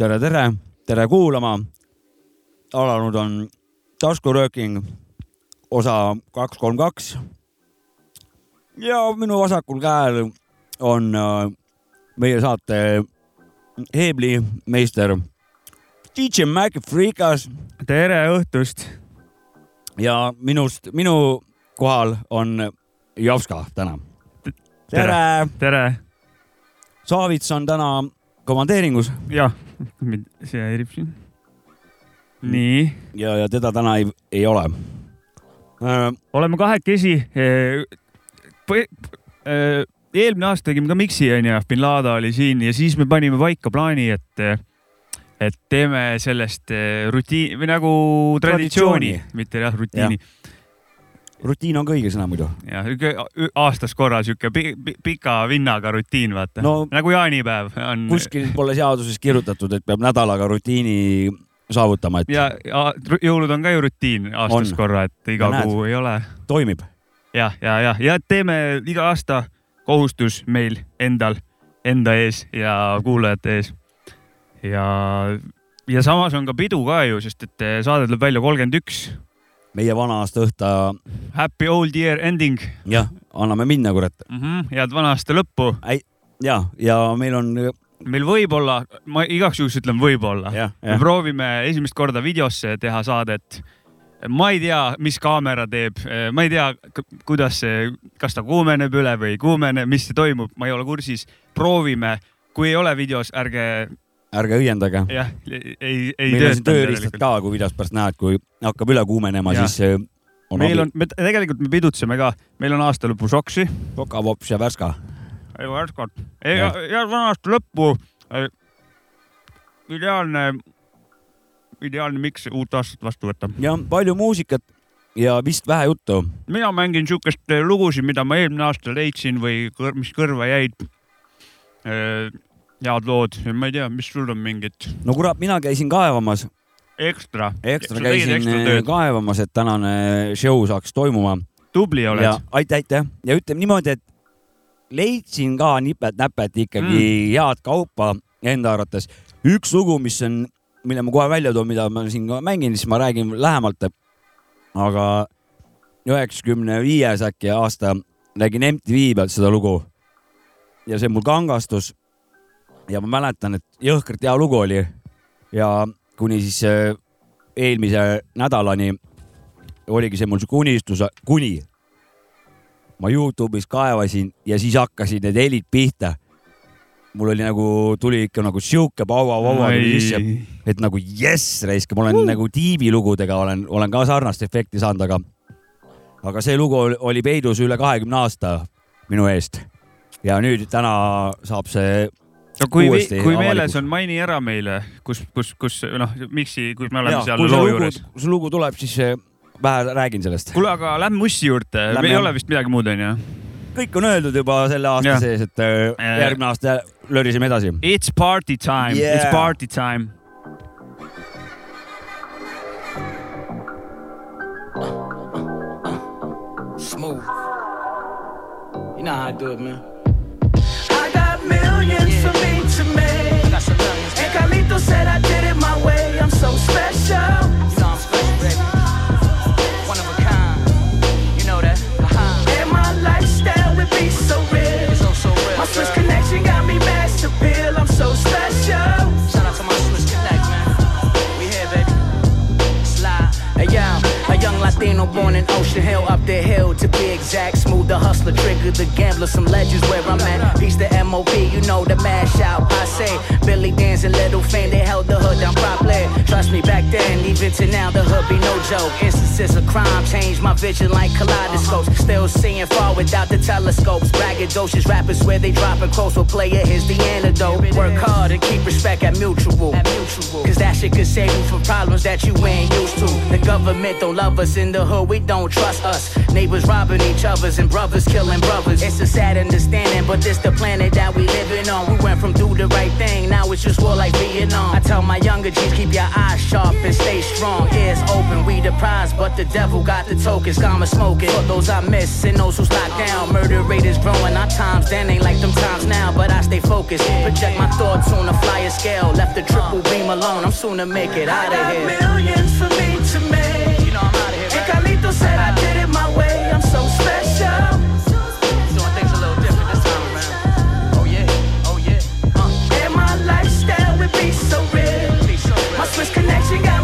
tere, tere, tere kuulama. alanud on taskurööking osa kaks, kolm, kaks. ja minu vasakul käel on äh, meie saate heeblimeister DJ Mac Freekas. tere õhtust. ja minust, minu kohal on Jovska täna. tere, tere. Saavits on täna komandeeringus. jah, mind see häirib siin. nii. ja, ja teda täna ei, ei ole äh,. oleme kahekesi e,. E, eelmine aasta tegime ka miksi onju, bin Laden oli siin ja siis me panime paika plaani, et, et teeme sellest rutiin või nagu traditsiooni, traditsiooni., mitte jah rutiini ja rutiin on ka õige sõna muidu. jah, aastas korra sihuke pika vinnaga rutiin, vaata no,. nagu jaanipäev on. kuskil pole seaduses kirjutatud, et peab nädalaga rutiini saavutama, et. ja, ja jõulud on ka ju rutiin aastas on. korra, et iga ja kuu näed, ei ole. toimib. jah, ja, ja, ja, ja teeme iga aasta kohustus meil endal, enda ees ja kuulajate ees. ja, ja samas on ka pidu ka ju, sest et saade tuleb välja kolmkümmend üks meie vana-aasta õhta. Happy old year ending. jah, anname minna, kurat mm. -hmm, head vana-aasta lõppu. ja, ja meil on. meil võib-olla, ma igaks juhuks ütlen võib-olla. me proovime esimest korda videosse teha saadet. ma ei tea, mis kaamera teeb, ma ei tea, kuidas see, kas ta kuumeneb üle või ei kuumene, mis toimub, ma ei ole kursis. proovime, kui ei ole videos, ärge ärge õiendage. jah, ei, ei meil on siin tööriistad ka, kui videost pärast näed, kui hakkab üle kuumenema, siis on meil abi. on, me tegelikult me pidutseme ka, meil on aasta lõpu soksi. sokapops ja värska. ei värskat, ja, ja vana aasta lõppu. ideaalne, ideaalne, miks uut aastat vastu võtta. ja palju muusikat ja vist vähe juttu. mina mängin siukest lugusid, mida ma eelmine aasta leidsin või kõr, mis kõrva jäid head lood, ma ei tea, mis sul on mingid? no kurat, mina käisin kaevamas. ekstra? ekstra käisin äh, kaevamas, et tänane show saaks toimuma. tubli oled. aitäh, aitäh ja ütleme niimoodi, et leidsin ka nipet-näpet ikkagi mm. head kaupa enda arvates. üks lugu, mis on, mille ma kohe välja toon, mida ma siin mängin, siis ma räägin lähemalt. aga üheksakümne viies äkki aasta nägin MTV pealt seda lugu ja see mul kangastus ja ma mäletan, et jõhkralt hea lugu oli ja kuni siis äh, eelmise nädalani oligi see mul sihuke unistus, kuni ma Youtube'is kaevasin ja siis hakkasid need helid pihta. mul oli nagu, tuli ikka nagu sihuke paua-paua sisse, et nagu jess, raisk, ma olen uh. nagu tiibilugudega olen, olen ka sarnast efekti saanud, aga, aga see lugu oli peidus üle kahekümne aasta minu eest. ja nüüd täna saab see no kui, kui meeles on, maini ära meile, kus, kus, kus noh, miksi, kus me oleme ja, seal loo juures. kui see lugu tuleb, siis eh, vähe räägin sellest. kuule, aga lähme Mussi juurde, ei ole vist midagi muud, onju? kõik on öeldud juba selle aasta ja. sees, et eh, järgmine aasta lörisime edasi. It's party time yeah., it's party time. Smooth. You know how I do it, man. Latino born in Ocean Hill, up the hill to be exact. Smooth the hustler, trigger the gambler, some legends where I'm at. Peace the MOP, you know the mash out. I say, Billy Trust me, back then, even to now, the hood be no joke. Instances of crime change my vision like kaleidoscopes. Still seeing far without the telescopes. Braggadocious rappers where they dropping close for player, here's the antidote. Work hard and keep respect at mutual. Cause that shit could save you from problems that you ain't used to. The government don't love us in in the hood, we don't trust us. Neighbors robbing each other's and brothers killing brothers. It's a sad understanding, but this the planet that we living on. We went from do the right thing, now it's just war like Vietnam. I tell my younger G's, keep your eyes sharp and stay strong. Ears open, we the prize, but the devil got the tokens. Gamma smoking. For those I miss and those who's locked down. Murder rate is growing, our times then ain't like them times now, but I stay focused. Project my thoughts on a flyer scale. Left the triple beam alone, I'm soon to make it out of here. Millions for me to make. You know I'm out of here. And Carlito said I did it my way. I'm so special. Neste gato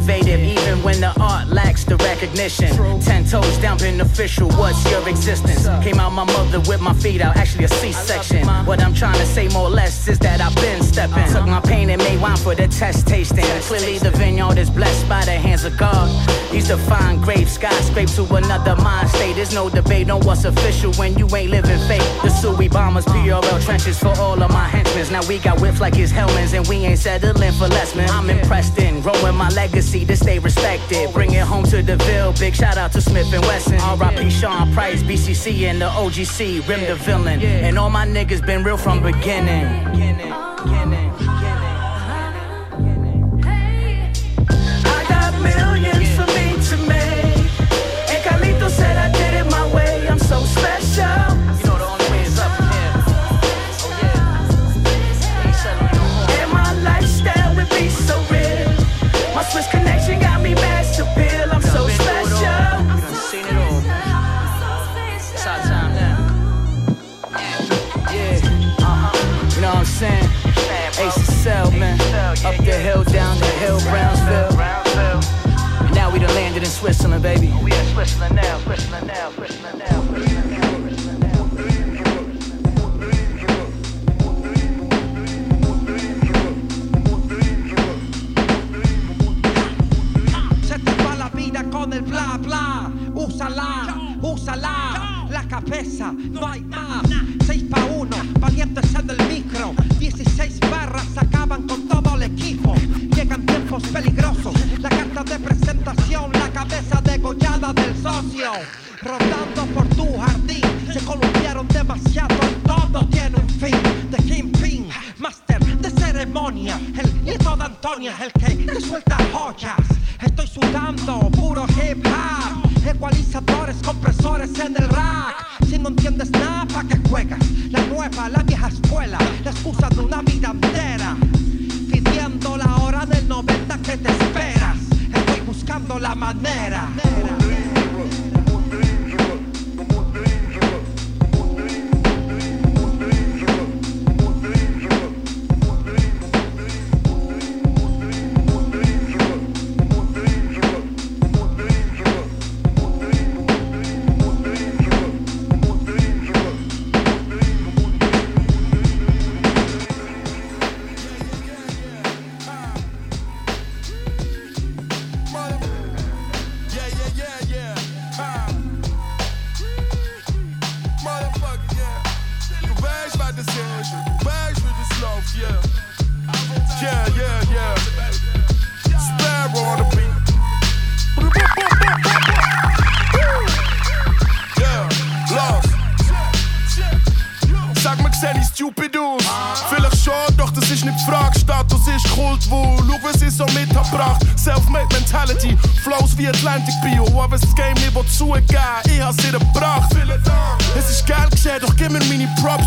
innovative even when the art lacks the recognition. Ten toes down, been official. What's your existence? Came out my mother with my feet out, actually a C-section. What I'm trying to say more or less is that I've been stepping. Took my pain and made wine for the test tasting. Clearly the vineyard is blessed by the hands of God. These define grapes, skyscrape to another mind state. There's no debate on what's official when you ain't living fake. The Suey bombers, PRL trenches for all of my henchmen. Now we got whips like his helmets and we ain't settling for less, man. I'm impressed in growing my legacy to stay respected. Bring it home to the Ville. Big shout out to Smith and Wesson. R.I.P. Sean Price, BCC and the OGC. Rim the villain. And all my niggas been real from beginning, Up the hill, down the hill, Brownsville. And now we done landed in Switzerland, baby. Oh, we in Switzerland now, Switzerland now, Switzerland now, Switzerland now, Se te la vida con el bla bla. Úsala, úsala. La cabeza, no hay más.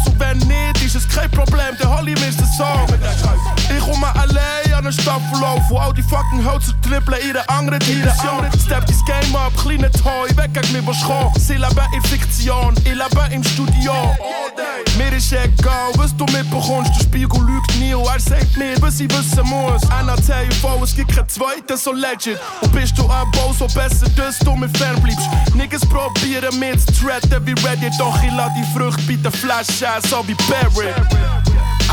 Props. Und wenn nicht, ist es kein Problem, dann hol ich mir den Song. Ich komme allein an den Staffellauf, wo all die fucking Hölzer trippeln in einer anderen Dimension. Step dein Game up, kleine Toy, weg gegen mich, was kommt. Sie leben in Fiktion, ich lebe im Studio. Mir ist egal, was du mitbekommst, der Spiegel lügt nie und er sagt mir, was ich wissen muss. Einer TV, es gibt keinen zweiten so legend. Und bist du ein Bau, so besser, dass du mir fern bleibst. Niggas probieren mir zu threaten wie Reddit, doch ich lade die Frucht bei der Flasche, so be Barry.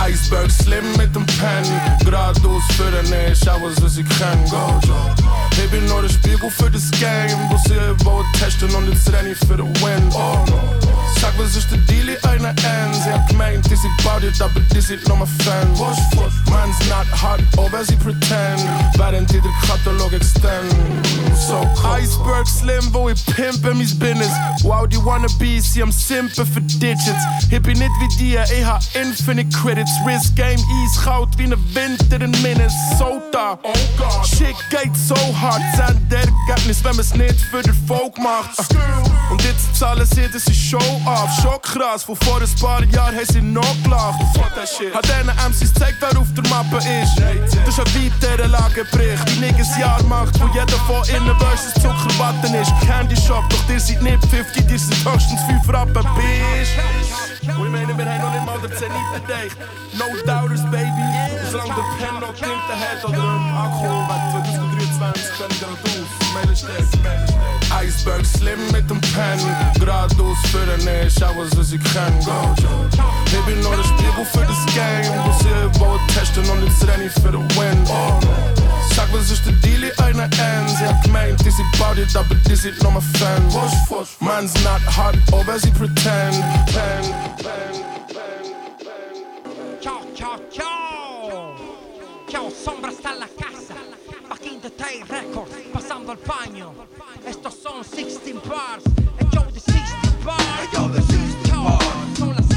Iceberg Slim mit dem Pen, geradeaus für den Nähe, schau was, was ich kann, go, Ik ben nooit een spiegel voor de game Wil ze wou testen on it's ready for the win. Oh. Sag was ist der Deal einer End Sie hat gemeint, ik bouw dit, aber dit is nog mijn fan Man's not hot, over sie pretend. Während die der Katalog extend. So Iceberg slim, wo ich pimpen mis business? Wow, die wannabe, sie am simpen für digits. Ik ben niet wie die, ich ha infinite credits Risk game, ijskoud wie een winter in Minnesota. Shit geht so hard, zijn der Ergebnis, wenn man's nicht für den Folk macht. Und jetzt zahlen sie, das ist Show off Schockgras, wo vor ein paar Jahren haben sie noch gelacht Hat diesen MCs zeigt, wer auf der Mappe ist. Das ist ein weiterer Lagerbricht Die niggas Jahr macht, wo jeder von innen versus Zuckerwatten ist. Candy Shop, doch dir seid nicht 50, dir sind höchstens 5 Rappen, bitch We menen, wir haben noch nicht mal den Zenit erreicht. No doubters, baby. Solange der Pen noch klingt, der hat oder im Akku, weil 2023 stellen wir gerade auf. Iceberg slim mit dem Pen. Geradeaus für den Nähe, schau was was ich kann Go, Ich bin nur Spiegel für das Game Wo sie wollen testen und jetzt renn ich für den Win. Sag was ist der Deal einer End Sie hat gemeint, die baut it, aber die sind noch mal Fan. Man's not hot, over sie pretend. Pen, pen, pen, Ciao, ciao, ciao. Ciao, sombra está en la casa. Back in the day records, pasando el paño. Estos son 16 bars. Yo, the 16 bars. Yo, the 16 bars. Son las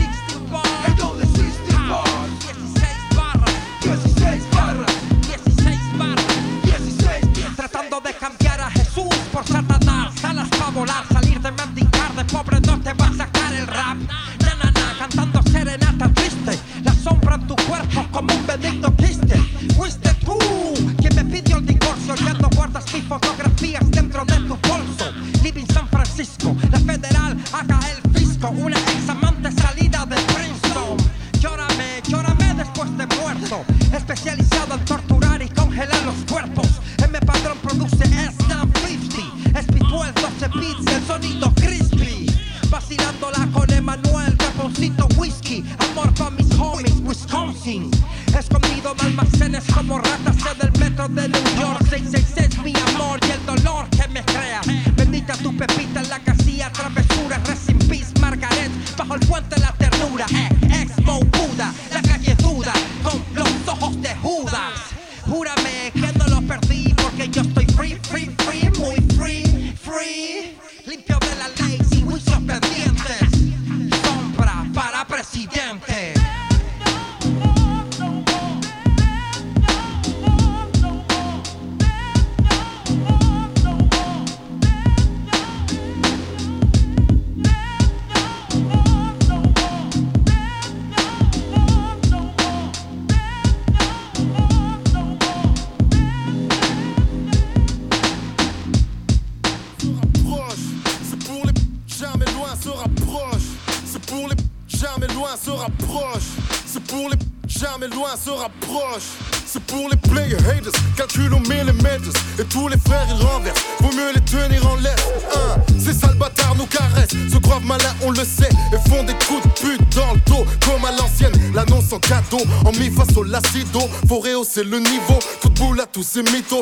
Rehausser le niveau, coup de boule à tous ces mythos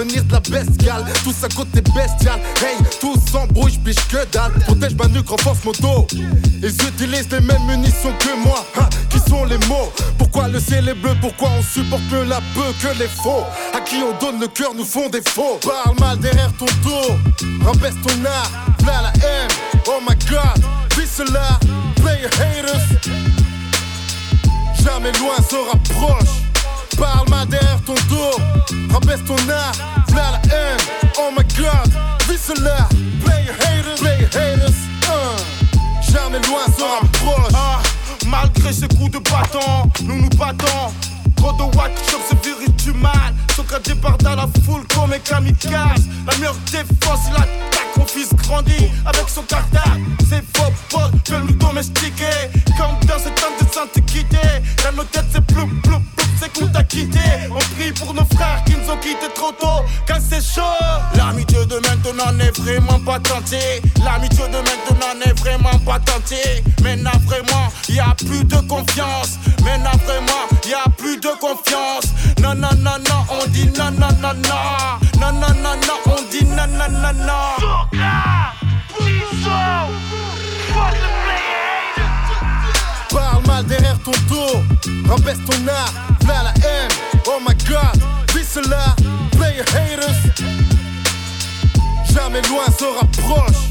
spécial Peut venir de la bestiale, tout ça côté bestial. Hey, tout s'embrouille, j'piche que dalle. Protège ma nuque, renforce mon dos. Ils utilisent les mêmes munitions que moi hein, Qui sont les mots. Pourquoi le ciel est bleu? Pourquoi on supporte mieux la peu que les faux? À qui on donne le cœur nous font des faux. Parle mal derrière ton dos. Rabaisse ton art, v'là la haine. Oh my god, dis cela. Play haters. Jamais loin se rapproche Parle mal derrière ton dos Rabaisse ton art, v'là la haine Oh my god, vis cela Play your haters, play your haters uh. Jamais loin se rapproche Ah, malgré ces coups de bâton, nous nous battons. Trop de white shop se virent du mal. Socrates part dans la foule comme un kamikaze. La meilleure défense, il attaque. Mon fils grandit avec son cartable. Ses faux potes veulent nous domestiquer. Comme dans cette temps des antiquités. Dans nos têtes, c'est c'est qu'on t'a quitté. On prie pour nos frères qui nous ont quittés trop tôt, car c'est chaud. L'amitié de maintenant n'est vraiment pas tentée. L'amitié de maintenant n'est vraiment pas tentée. Maintenant, vraiment, y a plus de confiance. Maintenant, vraiment, y a plus de confiance. Non, non, non, non, on dit non, non, non, non. Non, non, non, non, on dit non, non, non, non. Soca, Fuck mal derrière ton dos. Rabaisse ton art, là la haine. Oh my god, vis cela, play your haters. Jamais loin se rapproche.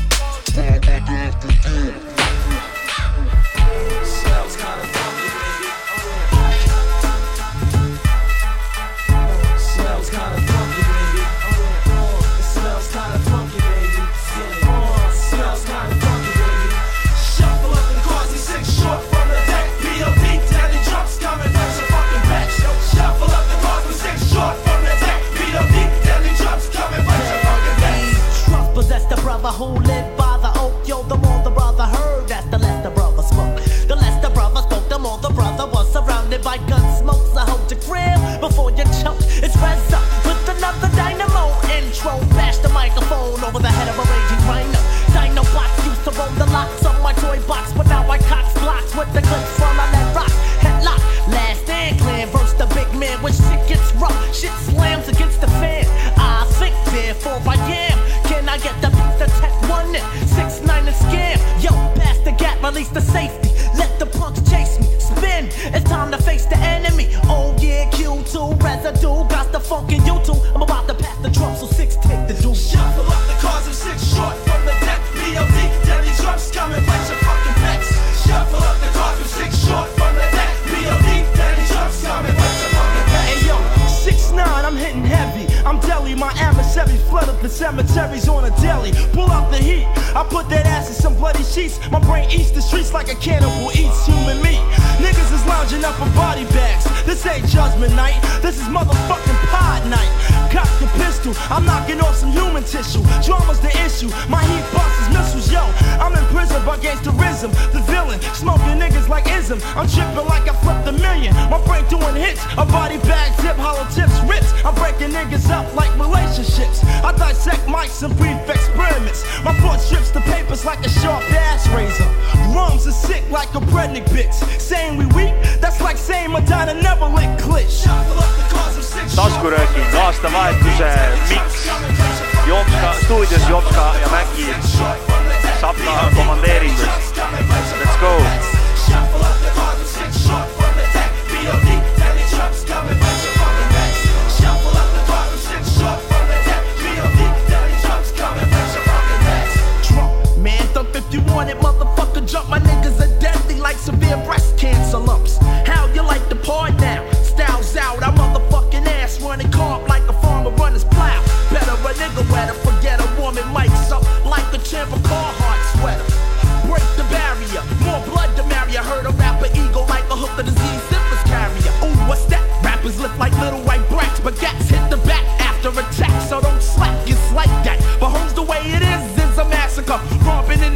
brother who lived by the oak. Yo, the more the brother heard that, the less the brother spoke. The less the brother spoke, the more the brother was surrounded by gun smoke. So hold your grip before you choke.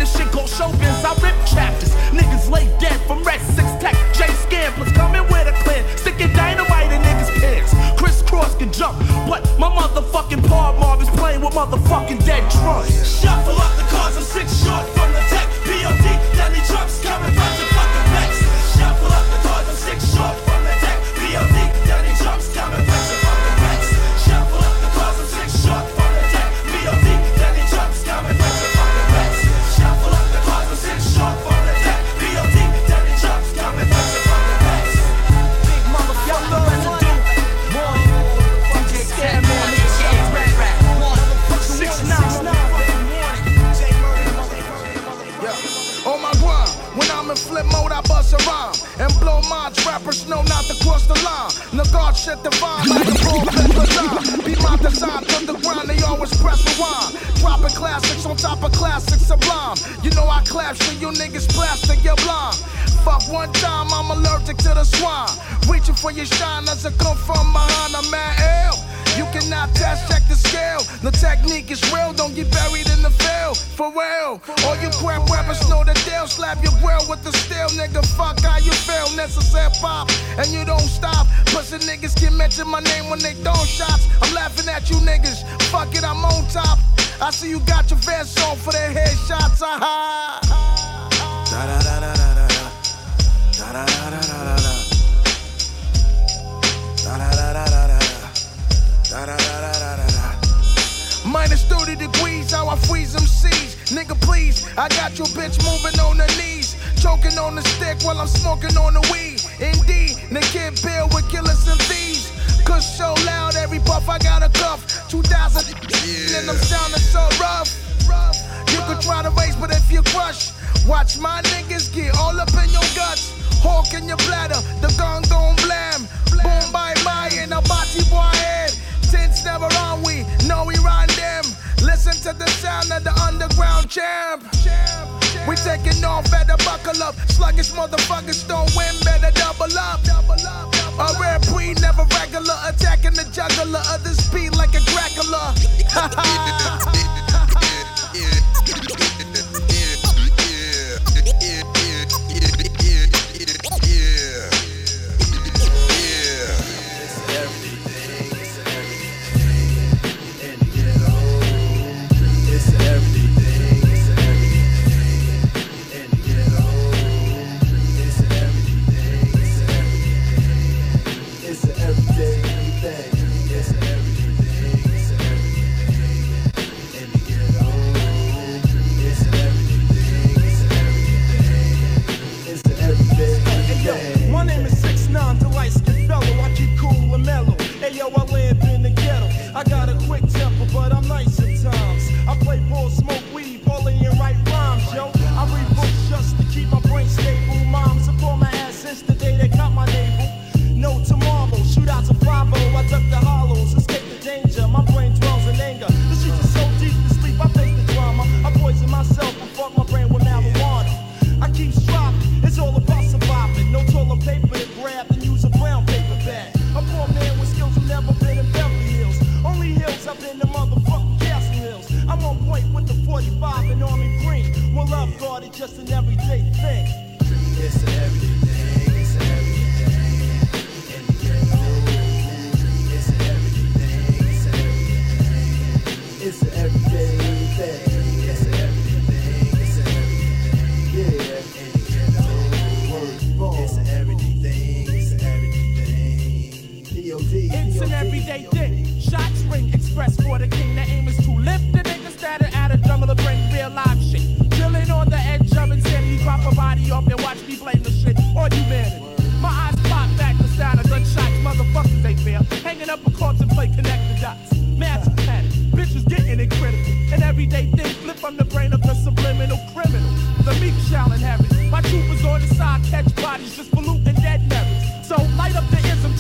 this shit called Chopin's. I rip chapters. Niggas lay dead from Red Six Tech. Jay Scamblers coming with a clip. Sticking dynamite in niggas' pants. Crisscross can jump, but my motherfucking par mob is playing with motherfucking dead drums. Shuffle up the cards, I'm six short. shit divine like a pro Lazar. Be my design, underground, they always press rewind. Dropping classics on top of classics, sublime. You know I clap shit, you niggas plastic, you're blind. Fuck one time, I'm allergic to the swine. Reaching for your shine as I come from behind, I'm at L. You cannot test, check the scale. The technique is real, don't get buried in the field. For real. All you crap rappers know the deal. Slap your grill with the steel, nigga. Fuck how you feel. Necessary pop, and you don't stop. Pussy niggas can mention my name when they throw shots. I'm laughing at you niggas. Fuck it, I'm on top. I see you got your vest on for the headshots. Ah, Aha. Da da da da da da da da. Minus 30 degrees, how I freeze them seas. Nigga, please, I got your bitch moving on her knees. Choking on the stick while I'm smoking on the weed. Indeed, the kid Bill with killers and thieves. Cause so loud, every puff I got a cuff. 2000 and I'm sounding so rough. You could try to race, but if you crush, watch my niggas get all up in your guts. Hawk in your bladder, the gun gon' blam. Boom, bye bye, in a body boy head. Tints never on, we know we them. Listen to the sound of the underground champ. We taking off, better buckle up. Sluggish motherfuckers don't win, better double up. A rare breed, never regular. Attacking the juggler of the speed like a Dracula.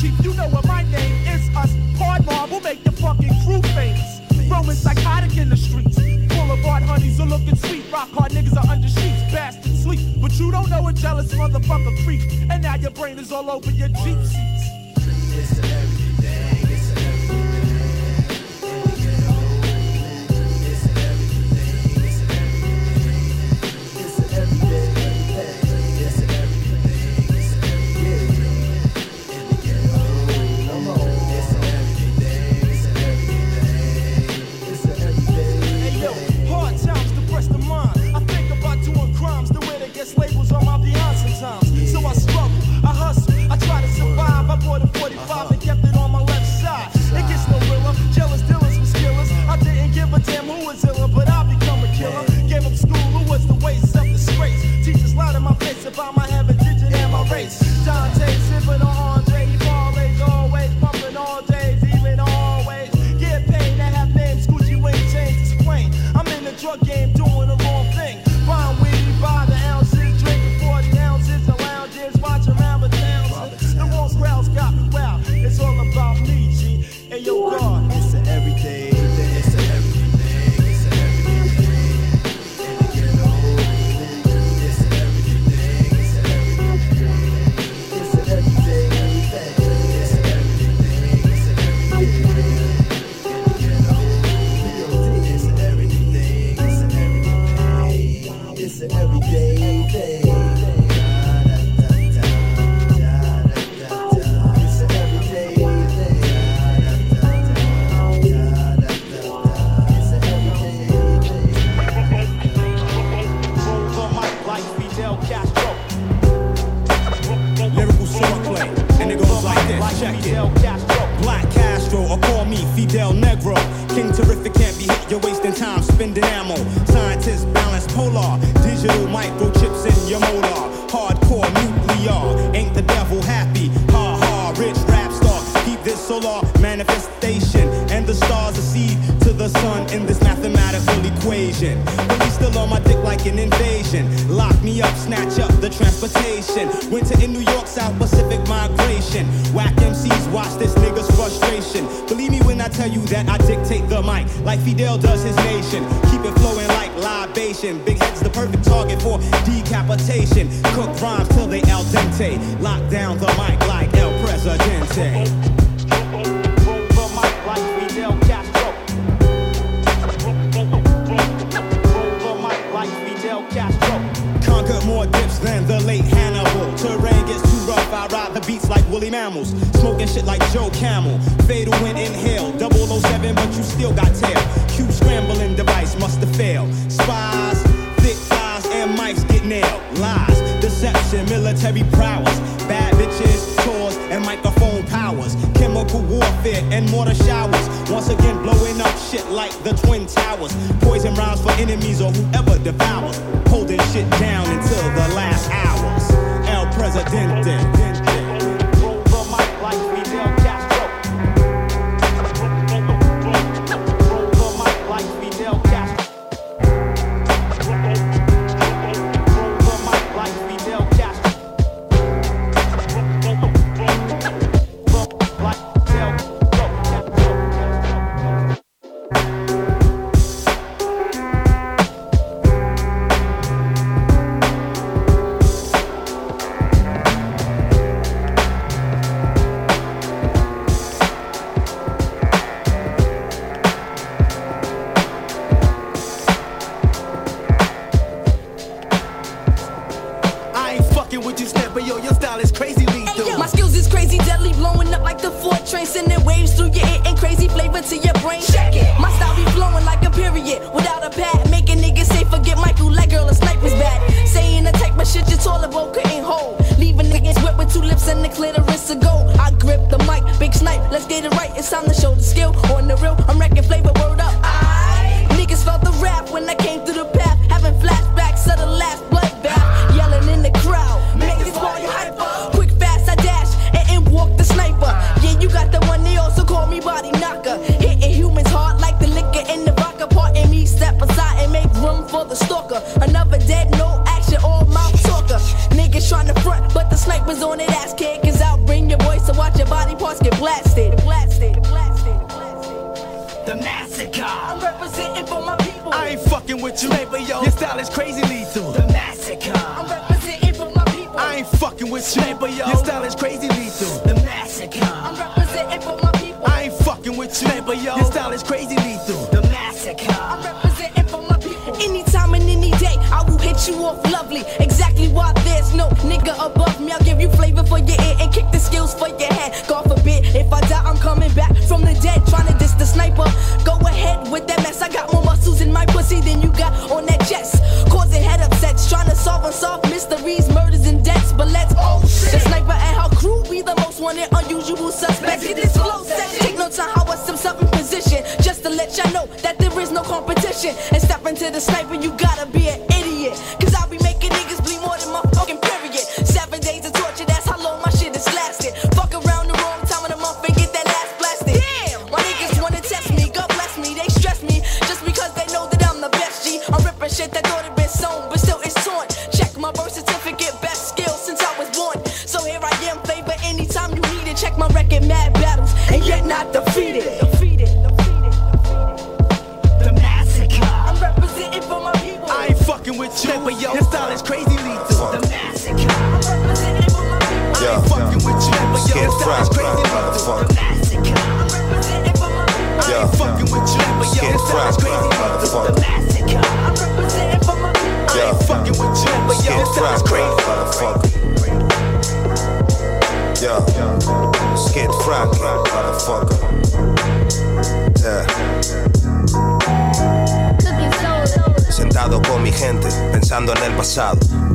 You know what my name is. Us hard mob will make the fucking crew famous. Roman psychotic in the streets. Boulevard honeys are looking sweet. Rock hard niggas are under sheets. Bastard sleep. But you don't know a jealous motherfucker creep. And now your brain is all over your Jeep seats. Manifestation. And the stars seed to the sun in this mathematical equation. But we still on my dick like an invasion. Lock me up, snatch up the transportation. Winter in New York, South Pacific migration. Whack MCs, watch this nigga's frustration. Believe me when I tell you that I dictate the mic like Fidel does his nation. Keep it flowing like libation. Big head's the perfect target for decapitation. Cook rhymes till they al dente. Lock down the mic like El Presidente. Mammals. Smoking shit like Joe Camel. Fatal when inhale. 007, but you still got tail. Q scrambling device must have failed. Spies, thick thighs, and mics get nailed. Lies, deception, military prowess. Bad bitches, tours, and microphone powers. Chemical warfare and mortar showers. Once again, blowing up shit like the Twin Towers. Poison rounds for enemies or whoever devours. Holding shit down until the last hours. El Presidente. life we built. It's time to show the skill on the real. I'm wrecking flavor, word up. I niggas felt the rap when I came through with you, but yo, your style is crazy lethal. The massacre. I'm representing for my people. I ain't fucking with you, but yo, your style is crazy lethal. The massacre. I'm representing for my people. I ain't fucking with you, but yo, your style is crazy lethal. The massacre. I'm representing for my people. Anytime and any day, I will hit you off lovely. Exactly why there's no nigga above me. I'll give you flavor for your ear and kick the skills for your head. God forbid, if I die, I'm coming back from the dead. Trying to diss the sniper. Go ahead with that mess. I got more muscles in my pussy than you Trying to solve unsolved mysteries, murders, and deaths. But let's oh shit. The sniper and her crew be the most wanted, unusual suspects. Get this flow set. Take no time, how I step up in position. Just to let y'all know that there is no competition. And step into the sniper, you gotta be an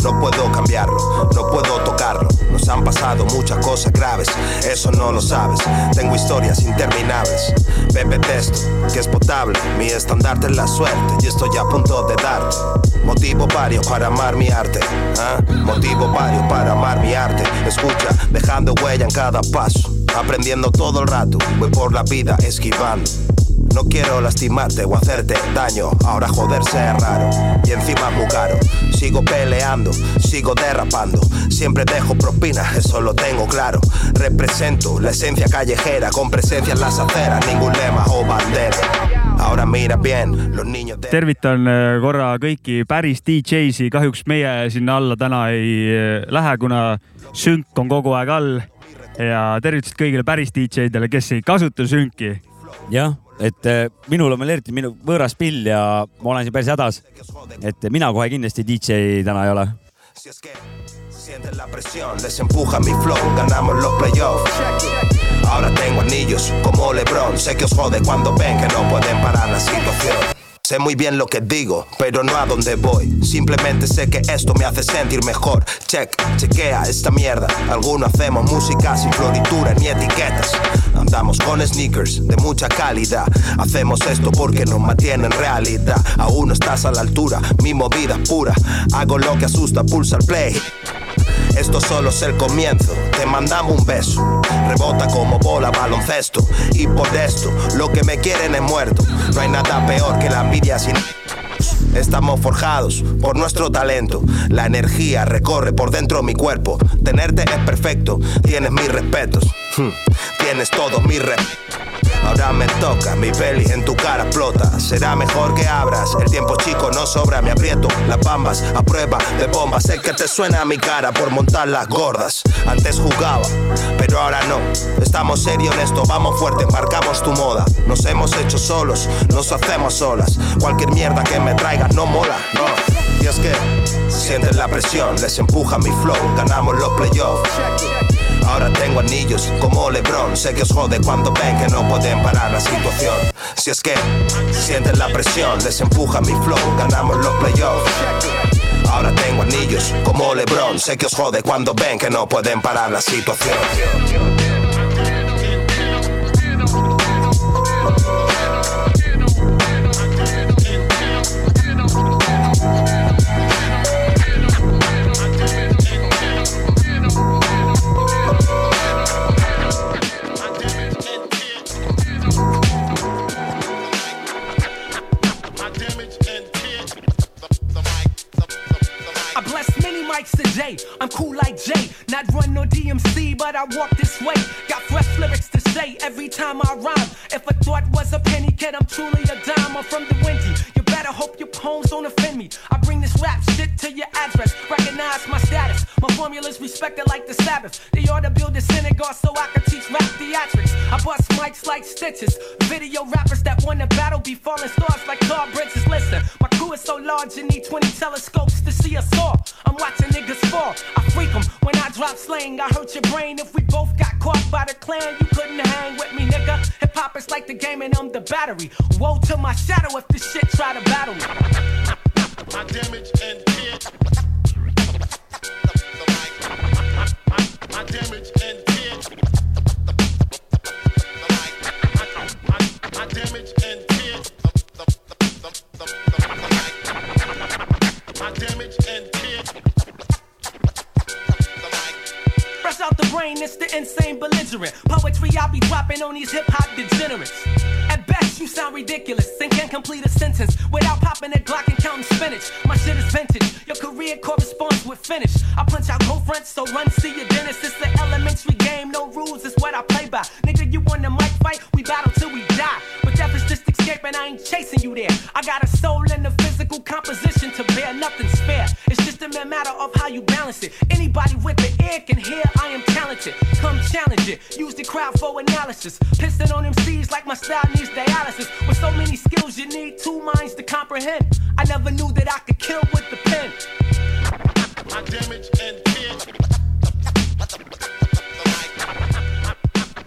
No puedo cambiarlo, no puedo tocarlo. Nos han pasado muchas cosas graves, eso no lo sabes. Tengo historias interminables. Bebe testo, que es potable. Mi estandarte es la suerte y estoy a punto de darte. Motivo varios para amar mi arte. ¿ah? Motivo varios para amar mi arte. Escucha, dejando huella en cada paso. Aprendiendo todo el rato, voy por la vida esquivando. No quiero lastimarte o hacerte daño. Ahora joderse es raro y encima muy caro. Sigo peleando, sigo derrapando. Siempre dejo propina, eso lo tengo claro. Represento la esencia callejera con presencia en las aceras. Ningún lema o bandera. Ahora mira bien, los niños de. tervitan äh, korra kõiki päris DJ-si, kahjuks meie sinna alla täna ei äh, lähe, kuna sünk on kogu aeg all ja tervitused kõigile päris DJ-dele, kes ei kasuta sünki. jah, et äh, minul on veel eriti minu võõras pill ja ma olen siin päris hädas. et mina kohe kindlasti DJ täna ei ole. Sienten la presión, les empuja mi flow, ganamos los playoffs. Ahora tengo anillos como LeBron, sé que os jode cuando ven que no pueden parar la situación. Sé muy bien lo que digo, pero no a dónde voy. Simplemente sé que esto me hace sentir mejor. Check, chequea esta mierda. Algunos hacemos música sin floritura ni etiquetas. Andamos con sneakers de mucha calidad. Hacemos esto porque nos mantiene en realidad. Aún no estás a la altura, mi movida pura. Hago lo que asusta, pulsa el play. Esto solo es el comienzo, te mandamos un beso. Rebota como bola baloncesto. Y por esto, lo que me quieren es muerto. No hay nada peor que la envidia sin. Estamos forjados por nuestro talento. La energía recorre por dentro mi cuerpo. Tenerte es perfecto, tienes mis respetos. Hmm, Tienes todo mi rep. Ahora me toca, mi peli en tu cara explota. Será mejor que abras. El tiempo chico no sobra, me aprieto las bambas a prueba de bombas. Sé que te suena mi cara por montar las gordas. Antes jugaba, pero ahora no. Estamos serios en esto, vamos fuerte, marcamos tu moda. Nos hemos hecho solos, nos hacemos solas. Cualquier mierda que me traigas no mola, no. Y es que sienten la presión, les empuja mi flow, ganamos los playoffs. Ahora tengo anillos como LeBron. Sé que os jode cuando ven que no pueden parar la situación. Si es que sienten la presión, les empuja mi flow, ganamos los playoffs. Ahora tengo anillos como LeBron. Sé que os jode cuando ven que no pueden parar la situación. I walk this way. Got fresh lyrics to say every time I rhyme. If a thought was a penny, kid, I'm truly a dime. I'm from the windy. Better hope your poems don't offend me. I bring this rap shit to your address. Recognize my status. My formula's respected like the Sabbath. They ought to build a synagogue so I can teach rap theatrics. I bust mics like stitches. Video rappers that won the battle be falling stars like Carl Bridges. Listen, my crew is so large you need 20 telescopes to see us all. I'm watching niggas fall. I freak 'em when I drop slang. I hurt your brain if we both got caught by the clan. You couldn't hang with me, nigga. Hip hop is like the game and I'm the battery. Woe to my shadow if this shit try to battle me. My damage and fear. Fresh out the brain, it's the insane belligerent. Poetry I be dropping on these hip hop degenerates. You sound ridiculous and can't complete a sentence without popping a Glock and counting spinach. My shit is vintage, your career corresponds with finish. I punch out cold fronts, so run see your dentist. It's the elementary game, no rules is what I play by. Nigga, you won the mic fight, we battle till we die. But death is just escaping, I ain't chasing you there. I got a soul and a physical composition to bear, nothing's fair. It's just a matter of how you balance it. Anybody with the ear can hear I am talented. Come challenge it, use the crowd for analysis. Pissing on MCs like my style needs dialysis. With so many skills, you need two minds to comprehend. I never knew that I could kill with the pen. My damage and fear.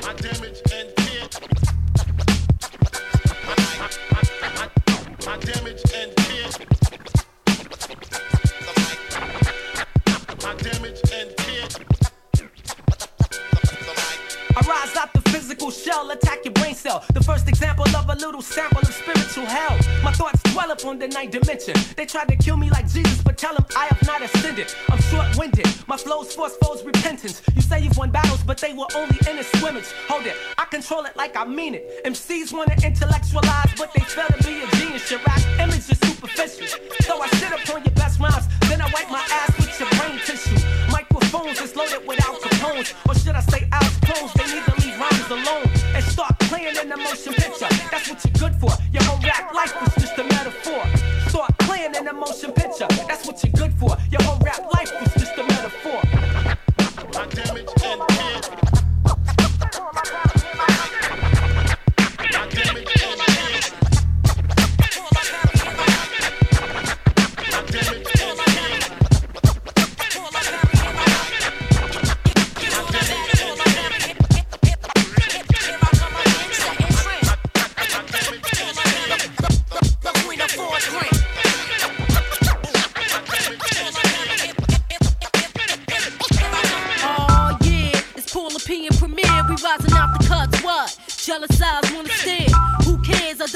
My damage and will attack your brain cell. The first example of a little sample of spiritual hell. My thoughts dwell upon the ninth dimension. They tried to kill me like Jesus, but tell them I have not ascended. I'm short winded. My flows force foes repentance. You say you've won battles, but they were only in a swimmage. Hold it, I control it like I mean it. MCs wanna intellectualize, but they fail to be a genius. Your rap image is superficial. So I sit upon your best rhymes, then I wipe my ass with your brain tissue. Microphones is loaded without capones, or should I say Al's clones? Alone and start playing in the motion picture. That's what you're good for. Your whole rap life was just a metaphor. Start playing in the motion picture. That's what you're good for. Your whole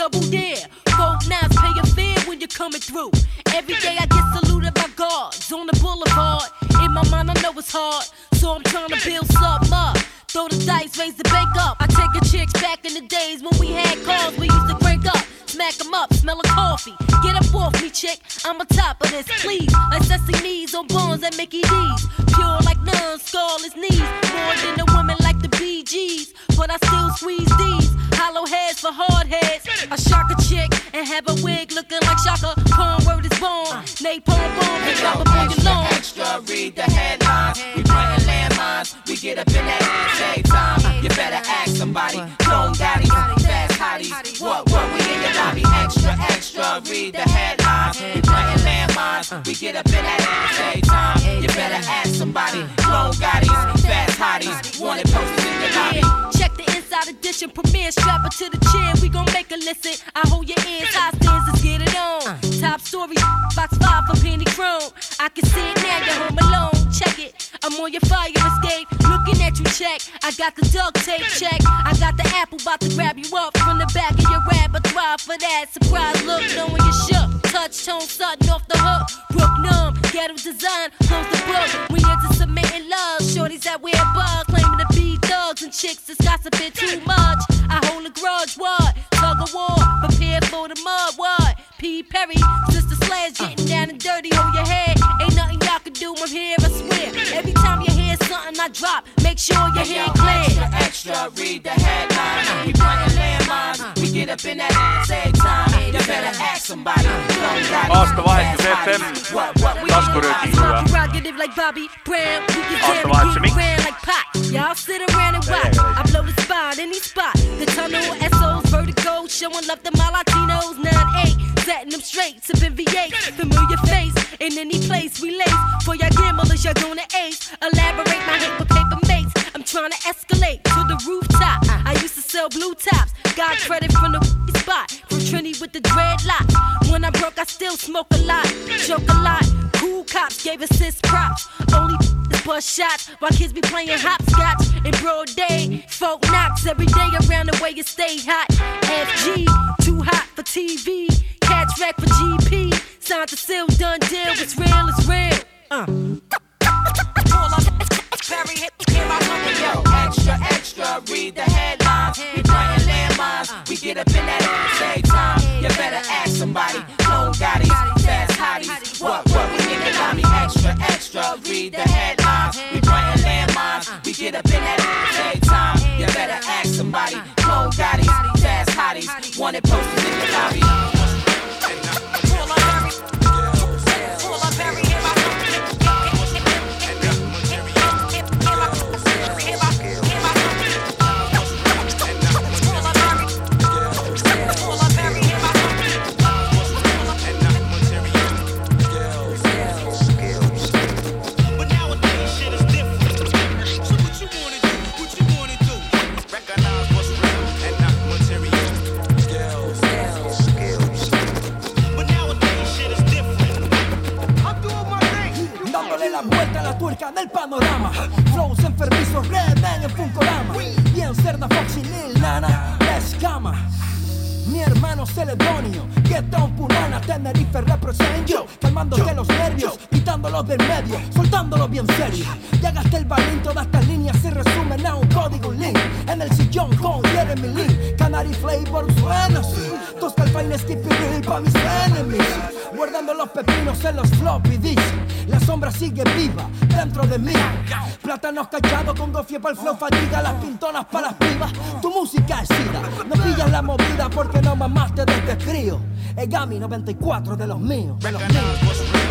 double dare. Folk nines pay a fare when you're coming through. Every day I get saluted by guards on the boulevard. In my mind, I know it's hard, so I'm trying to build something up. Throw the dice, raise the bank up. I take a chicks back in the days when we had cars we used to crank up. Smack 'em up, smell a coffee. Get up off me, chick. I'm on top of this, please. Assessing knees on bones at Mickey D's. Pure like none, scarless knees. More than a woman like the Bee Gees. But I still squeeze these. Hollow heads for hard heads. I shock a chick and have a wig looking like Shaka. Corn word is born. Uh. Napalm bomb, pick up upon your lawn. extra, read the headlines. We planting landmines, we get up in that ass every time. Uh. You better ask somebody. Clone daddies, fast hotties. What, what, we in your lobby? Extra, extra, read the headlines. We planting landmines, uh. we get up in that ass every time. You better ask somebody. Edition premiere. Strap her to the chair. We gon' make her listen. I hold your ears hostage. Let's get it on. Uh. Top story, box five for penny chrome. I can see it now. You're home alone. Check it. I'm on your fire escape. Looking at you, check. I got the duct tape check. I got the apple about to grab you up from the back of your repertoire for that surprise look. Knowing you're shook. Touch tone sudden off the hook. Brook numb. Ghetto design. Close the book. We into submitting love. Shorties that wear bugs. Claiming to and chicks that's gossiping too much. I hold a grudge. What? Tug of war. Prepare for the mud. What? P. Perry. Sister Slash getting down and dirty. Hold your head. Ain't nothing y'all can do. I'm here. Hear something I drop, make sure your Hey, yo, head clear. Extra, extra, read the headlines. We planting landmines, we get up in that ass every time. You better ask somebody. Clone daddies, aastavahetus fast FM hotties. What, what, we taskuröökinguga. Prerogative like Bobby Brown. We can jam Aastavahetuse miks. get around like pot. Y'all sit around and watch. I blow the spot, any spot. The tunnel, SOs, vertigo, showing love to my Latinos. 9-8, setting them straight, sipping V8. Familiar face in any place we lace. For y'all gamblers, y'all gonna ace. Elaborate my hit with paper mates. I'm trying to escalate to the rooftop. I used to sell blue tops. Got credit from the spot. From Trini with the dreadlock. When I broke, I still smoke a lot. Joke a lot. Cool cops gave us assist props. Only bust shots while kids be playing hopscotch in broad day. Folk knocks every day around the way you stay hot. FG, too hot for TV. Catch wreck for GP. Signed to seal, done deal. It's real, it's real. Uh. Yo, panorama. Flows enfermizos, Redman en Funkorama. Bien cerda Foxy Lil Nana, escama. Mi hermano Celedonio, Down Punana, Tenerife represent yo Calmándote los nervios, quitándolos del medio Soltándolo bien serio. Ya gasté el balín, todas estas líneas se resumen a un código link. En el sillón con Jeremy Lee Canary Flavor suena así. Tosca el Skippy Bill pa' mis enemies. Guardando los pepinos en los floppy disks. La sombra sigue viva dentro de mí. Plátanos callados con para el flow fatiga Las pintonas para las pibas. Tu música es sida No pillas la movida porque no mamaste desde crío Egami 94 de los míos De los míos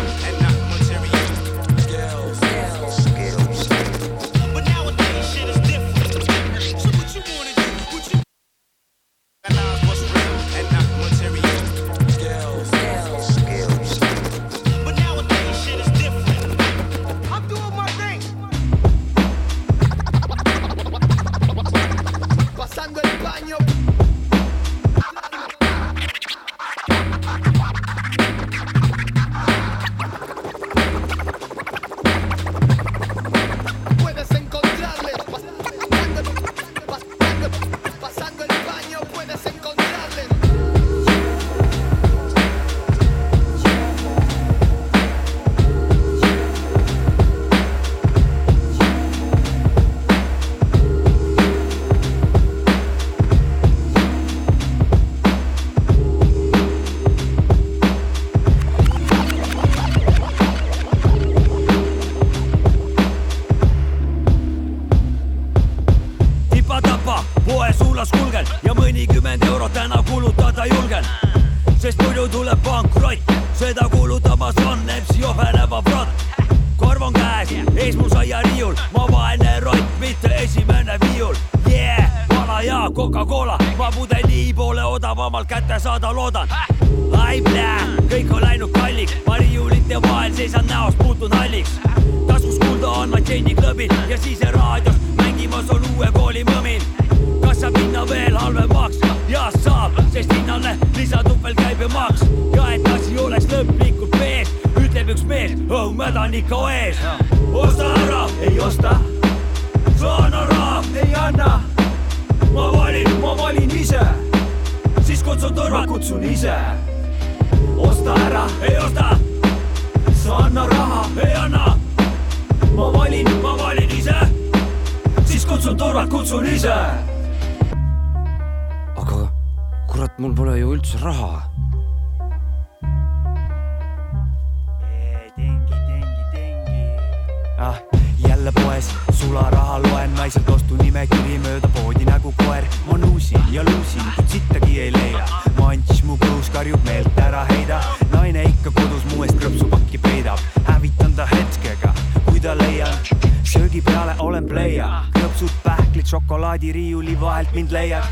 mind leiad.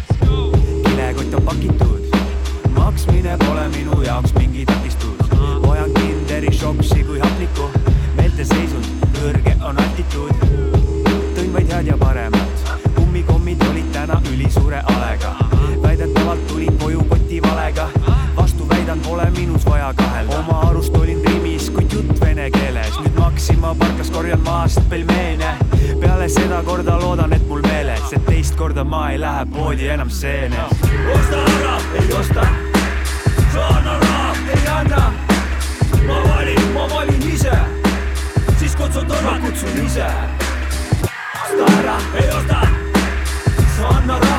kilekott on pakitud, maksmine pole minu jaoks mingi takistus. hoian Kinderi šoksi kui hapnikku, meelteseisund kõrge on altituud. tõin vaid head ja paremat, kummikommid olid täna ülisuure alega. väidetavalt tulin koju koti valega, vastu väidan, pole minus vaja kahelda. oma arust olin Rimis, kuid jutt vene keeles, nüüd Maxima parklas korjan maast pelmeene. peale seda korda loodan, et mul teist korda ma ei lähe poodi enam seenes. osta ära, ei osta, sa anna raha, ei anna. ma valin, ma valin ise, siis kutsun turvad, kutsun ise. osta ära, ei osta, sa anna raha,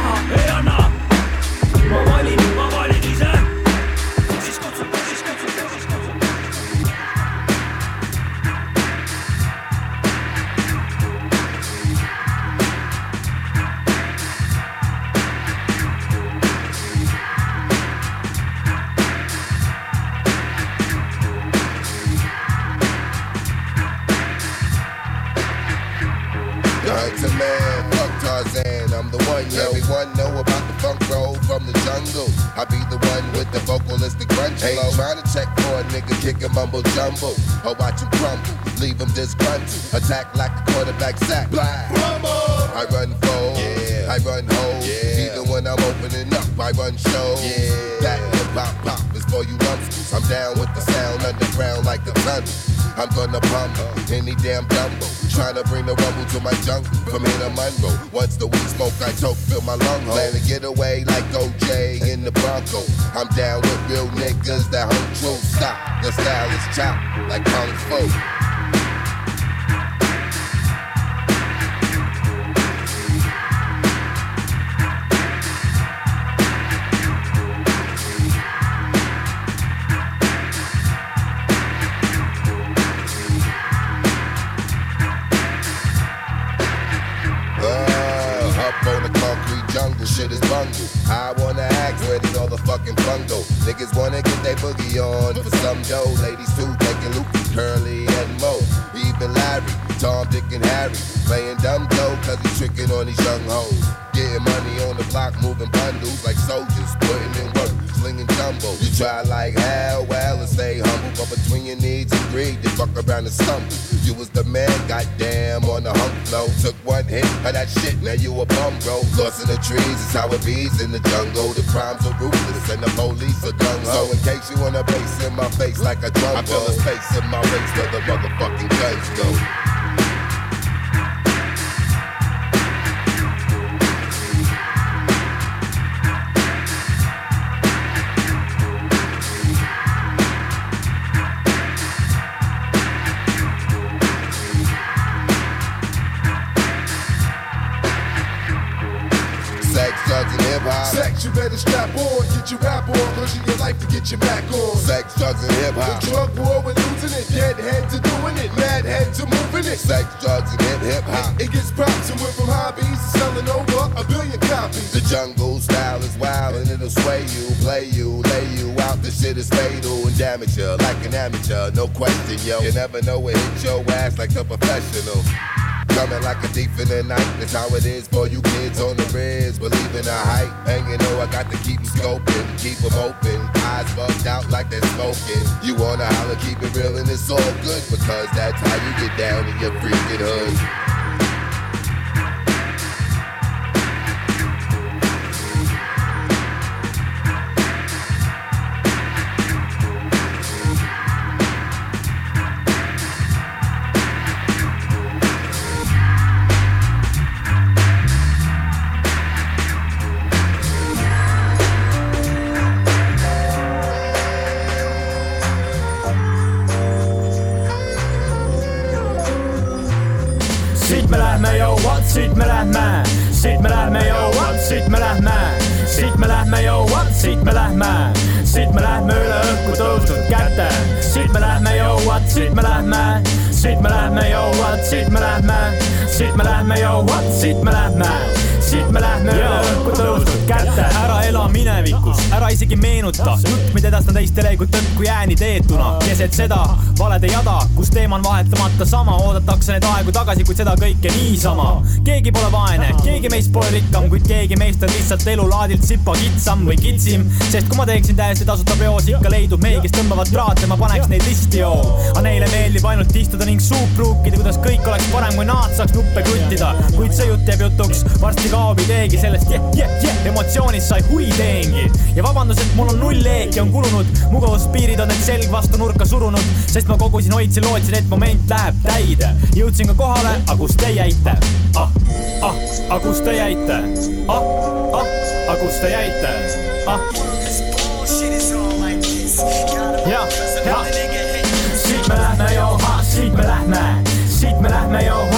disgruntled. Attack like a quarterback sack. Black, I run forward, yeah. I run home. Yeah. Even when I'm opening up, I run shows. Yeah. That hip hop pop is for you lumps. I'm down with the sound underground like the thunder. I'm gonna pump any damn dumbo. Trying to bring the rumble to my junk from here to Monroe. Once the weed smoke I toke, fill my lung hole. Plan to get away like OJ in the Bronco. I'm down with real niggas that hold true. Stop, the style is chop like Kung Fu. You try like hell, well, and stay humble. But between your needs and greed, you fuck around and stumble. You was the man, goddamn, on the hump flow. Took one hit of that shit, now you a bum, bro. Lost in the trees, it's how it bees in the jungle. The crimes are ruthless and the police are gung So in case you wanna bass in my face like a drum, I feel a space in my waist where the motherfucking guns go. Better strap on, get your rap on, cause you your life to get your back on. Sex, drugs, and hip hop. The drug war, we're losing it. Dead head to doing it, mad head to moving it. Sex, drugs, and hip hop. It gets props and went from hobbies to selling over a billion copies. The jungle style is wild and it'll sway you, play you, lay you out. The shit is fatal and damage you like an amateur, no question, yo. You never know what hit your ass like a professional. Coming like a thief in the night, that's how it is for you kids on the res. Believe in the hype, and you know I got to keep them scoping, keep 'em open. Eyes bugged out like they're smoking. You wanna holler, keep it real, and it's all good because that's how you get down in your freaking hood. Siit me lähme, siit me lähme, yo, what, siit me lähme, siit me lähme ela minevikus, ära isegi meenuta, jutt, mida edastan teistele kui tõtt kui ääni teetuna, keset seda valede jada, kus teema on vahetamata sama, oodatakse neid aegu tagasi, kuid seda kõike niisama. keegi pole vaene, keegi meist pole rikkam, kuid keegi meist on lihtsalt elulaadilt sipa kitsam või kitsim, sest kui ma teeksin täiesti tasuta peos, ikka leidub mehi, kes tõmbavad traate, ma paneks neid risti joo. aga neile meeldib ainult istuda ning suud pruukida, kuidas kõik oleks parem, kui nad saaks nuppe kruttida, kuid see jutt jääb jutuks, varsti kaob ideegi sellest. Yeah, yeah, yeah. emotsioonist sai hui teengi ja vabandust, et mul on null eeki on kulunud, mugavuspiirid on need selg vastu nurka surunud, sest ma kogusin, hoidsin, lootsin, et moment läheb täide. jõudsin ka kohale, aga kus te jäite? ah, ah, aga kus te jäite? ah, ah, aga kus te jäite? ah. ja, ja. siit me lähme, joo, siit me lähme, siit me lähme, joo,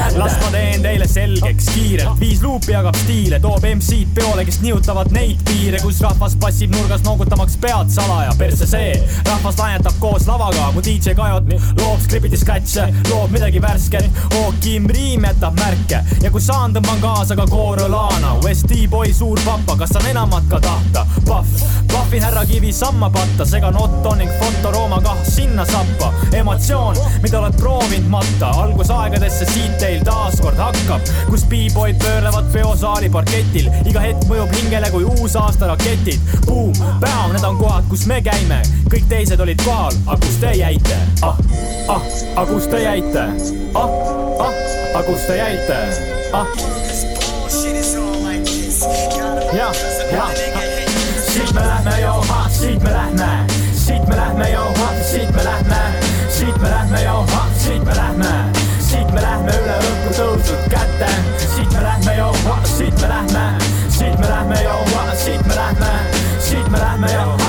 kätte. las ma teen teile selgeks kiirelt, viis luupi jagab stiile, toob MC-d peole, kes nihutavad neid piire, kus rahvas passib nurgas noogutamaks pead salaja, persse see. rahvas lainetab koos lavaga, mu DJ Kajot loob skripiti sketše, loob midagi värsket, hookim riim jätab märke ja kui saan, tõmban kaasa ka Corolana, Westi e boy suur papa, kas saan enamat ka tahta? Pahv, pahvin härra Kivi samma patta, segan Otto ning Foto Rooma kah sinna sappa, emotsioon, mida oled proovinud matta, algusaegadesse siit ei meil taaskord hakkab, kus B-boyd pöörlevad peosaali parketil, iga hetk mõjub hingele kui uusaasta raketid. Boom, bam, need on kohad, kus me käime, kõik teised olid kohal, aga kus te jäite? ah, ah, aga kus te jäite? ah, ah, aga kus te jäite? ah. jah, jah, siit me lähme, joo, siit me lähme, siit me lähme, joo mère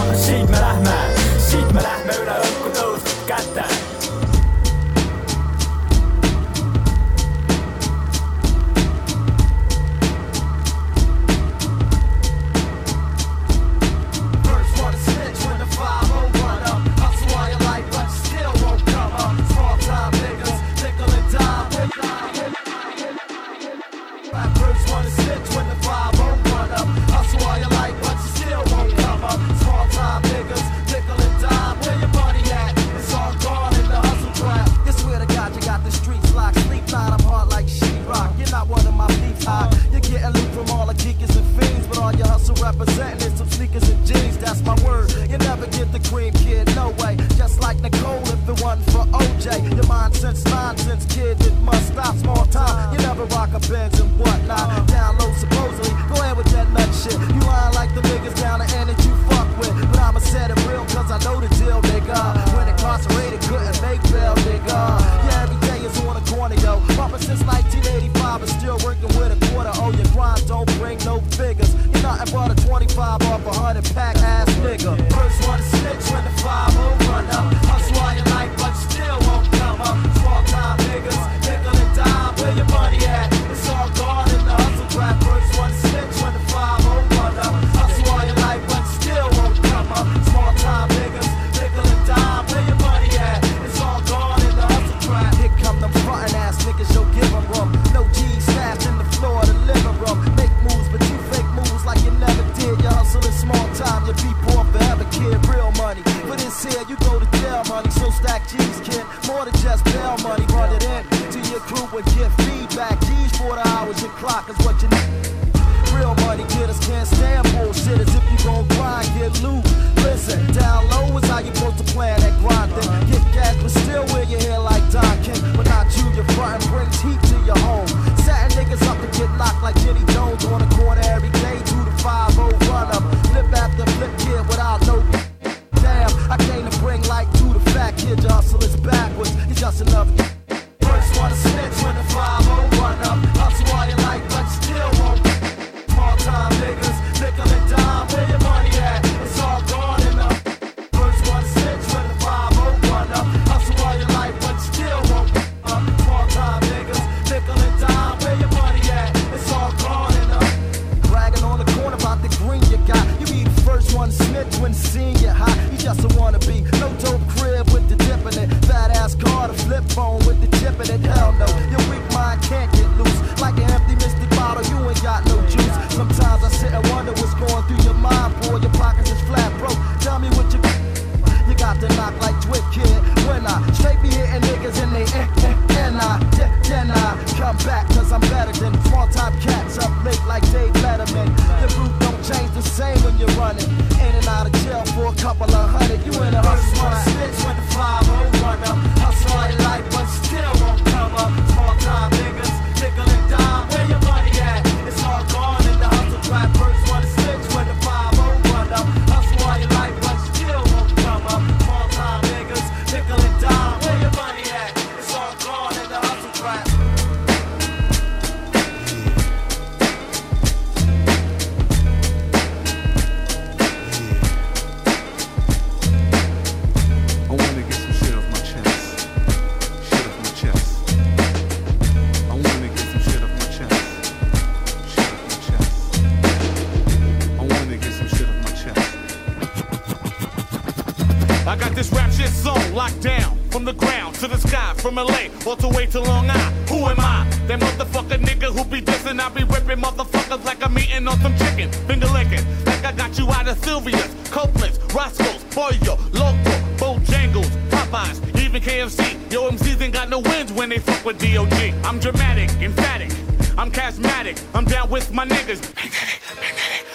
or to long Island. Who am I? That motherfucker nigga who be dissing. I be ripping motherfuckers like I'm eating on some chicken. Finger licking. Like I got you out of Sylvia's, Copeland's, Roscoe's, Boyo, Loco, Bojangles, Popeyes, even KFC. Yo, MCs ain't got no wins when they fuck with DOG. I'm dramatic, emphatic. I'm charismatic. I'm down with my niggas.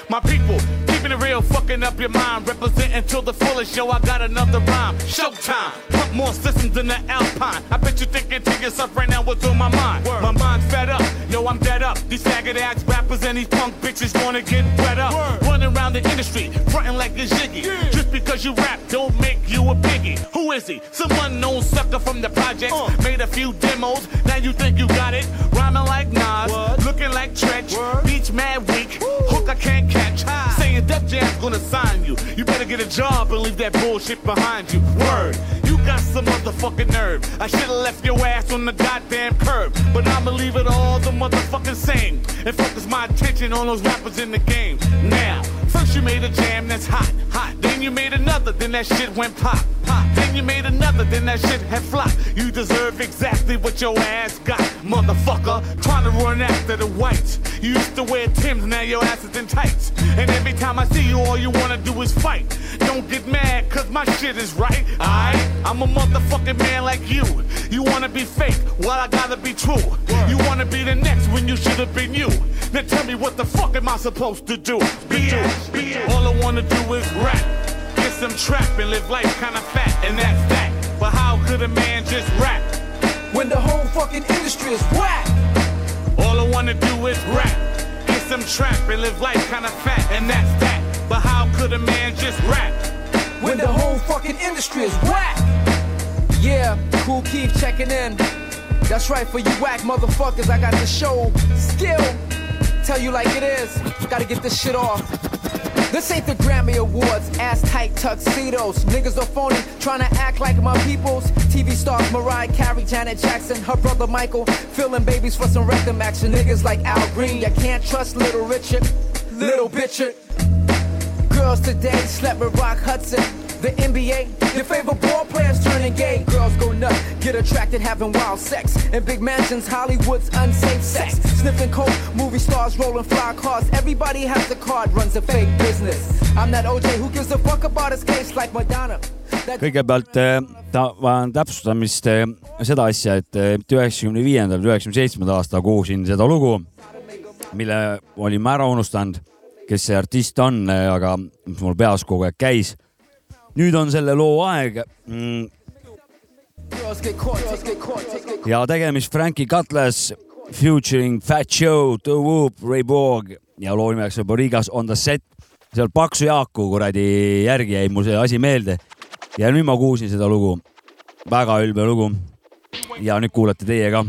my people, keeping it real, fucking up your mind. Representing till the fullest. Yo, I got another rhyme. Showtime. Pump more systems than the L. yo, I'm dead up. These faggot ass rappers and these punk bitches wanna get wet up. Running around the industry, fronting like a jiggy. Just because you rap, don't make you a piggy. Who is he? Some unknown sucker from the projects. Made a few demos, now you think you got it. Rhyming like Nas, looking like Treach. Beach mad weak, hook I can't catch. Saying Def Jam's gonna sign you. You better get a job and leave that bullshit behind you. Word, got some motherfucking nerve. I should've left your ass on the goddamn curb. But I'ma leave it all the motherfucking same. And focus my attention on those rappers in the game. Now, first you made a jam that's hot, hot. Then you made another, then that shit went pop, pop. Then you made another, then that shit had flopped. You deserve exactly what your ass got, motherfucker. Trying to run after the whites. You used to wear Tim's, now your ass is in tights. And every time I see you, all you wanna do is fight. Don't get mad, cause my shit is right, alright? I'm a motherfucking man like you. You wanna be fake, well, I gotta be true. You wanna be the next when you should've been you. Now tell me what the fuck am I supposed to do? BS, All I wanna do is rap. Some trap and live life kinda fat, and that's that. But how could a man just rap? When the whole fucking industry is whack. All I wanna do is rap. Get some trap and live life kinda fat, and that's that. But how could a man just rap? When the whole fucking industry is whack. Yeah, cool keep checking in. That's right, for you whack motherfuckers, I got the show skill. Tell you like it is, gotta get this shit off. This ain't the Grammy Awards, ass tight tuxedos. Niggas are phony, trying to act like my peoples. TV stars Mariah Carey, Janet Jackson, her brother Michael, filling babies for some rectum action. Niggas like Al Green, you can't trust Little Richard, Little Bitchard. Girls today slept with Rock Hudson. The NBA, your favorite ball players turning gay. Girls go nuts, get attracted, having wild sex. In big mansions, Hollywood's unsafe sex. Sniffing coke, movie stars rolling fly cars. Everybody has a card, runs a fake business. I'm that OJ who gives a fuck about his case like Madonna. That kõigepealt eh, ta- vajan täpsustamist eh, seda asja, et eh, mitte üheksakümne viiendal, üheksakümne seitsmendal aastal kuulsin seda lugu, mille olime ära unustanud, kes see artist on, aga mis mul peas kogu aeg käis. Nüüd on selle loo aeg mm, ja tegemist Frankie Cutlass featuring Fat Joe, The Whoop, Ray Borg ja loo nimeks on Borigas on the set. seal Paksu Jaaku kuradi järgi jäi mul see asi meelde ja nüüd ma kuulsin seda lugu. väga ülbe lugu. ja nüüd kuulete teie ka.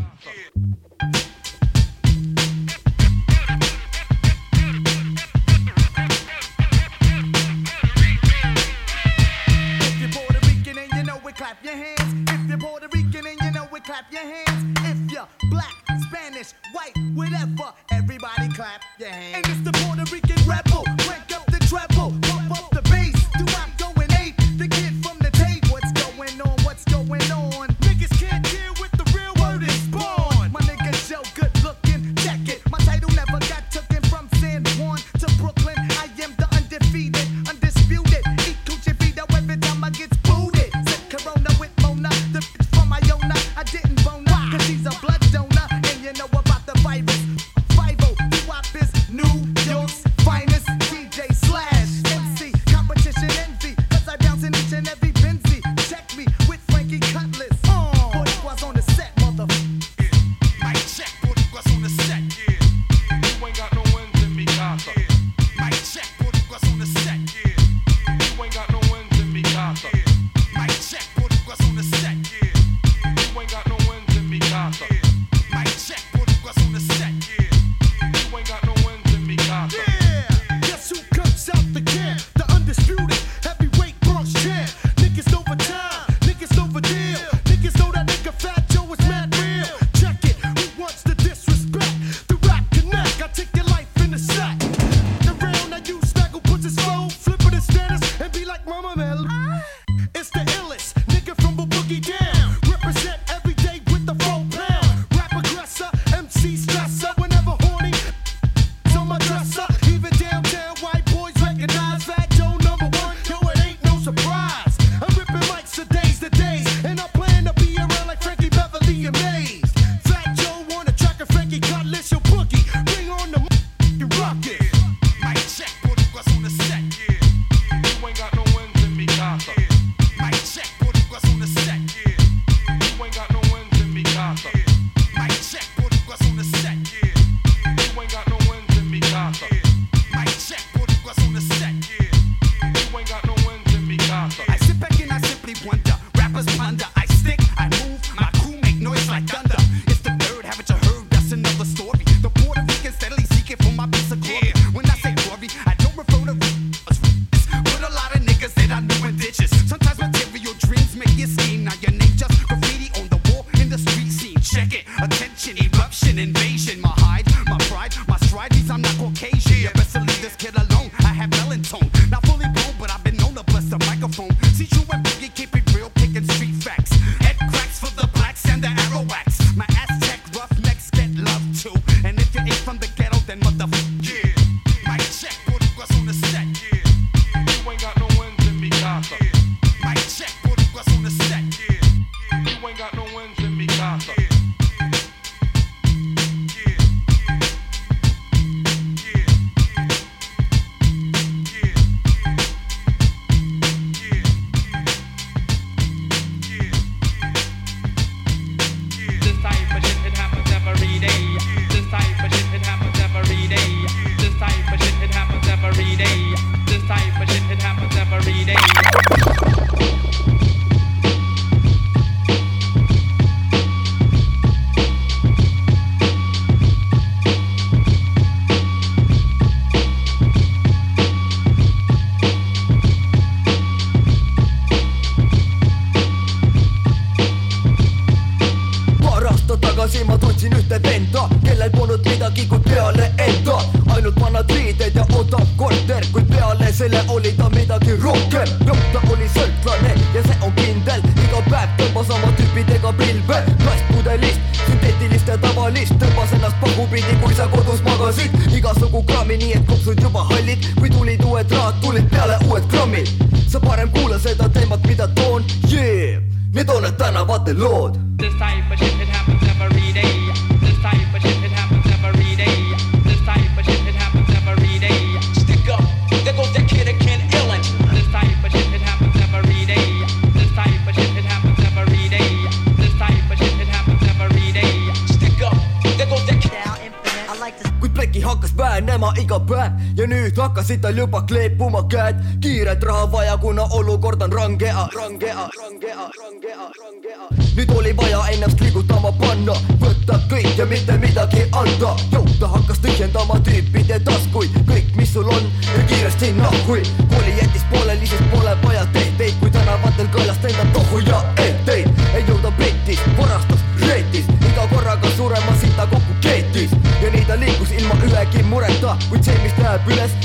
Black, Spanish, white, whatever, everybody clap your hands. And it's the Puerto Rican rebel. rohkem. jah, ta oli sõltlane ja see on kindel, iga päev tõmbas oma tüüpidega pilve, plastpudelist, sünteetilist ja tavalist, tõmbas ennast pagupidi, kui sa kodus magasid, igasugu krammi, nii et kopsud juba hallid, kui tulid uued raad, tulid peale uued grammid. sa parem kuula seda teemat, mida toon, yeah, need on need tänavate lood. Nüüd hakkasid tal juba kleepuma käed. kiiret raha vaja, kuna olukord on range, range, range, range, range. nüüd oli vaja ennast liigutama panna, võtta kõik ja mitte midagi anda. ta hakkas tühjendama tüüpide taskuid, kõik, mis sul on ja kiiresti nahhui. kooli jättis pooleli, sest pole vaja tehteid, kui tänavatel kõlas enda tohu ja etteid. ei jõuda pettis, varastas, reetis, iga korraga surema sita kokku keetis ja nii ta liikus ilma ühegi mureta, kuid see, mis läheb üles,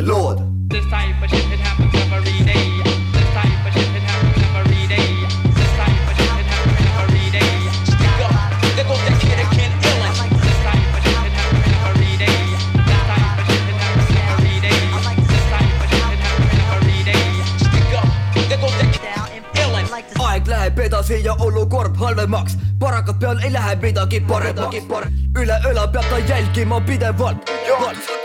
tänavate lood. This type of shit it happens every day. This type of shit it happens every day. This type of shit it happens every day. Up, there goes that kid again, illin. This type of shit it happens every day. This type of shit it happens every day. This type of shit it happens every day. Up, there goes that kid aeg läheb edasi ja olukord halvemaks, parakat peal ei lähe midagi paremaks. üle õla peab ta jälgima pidevalt.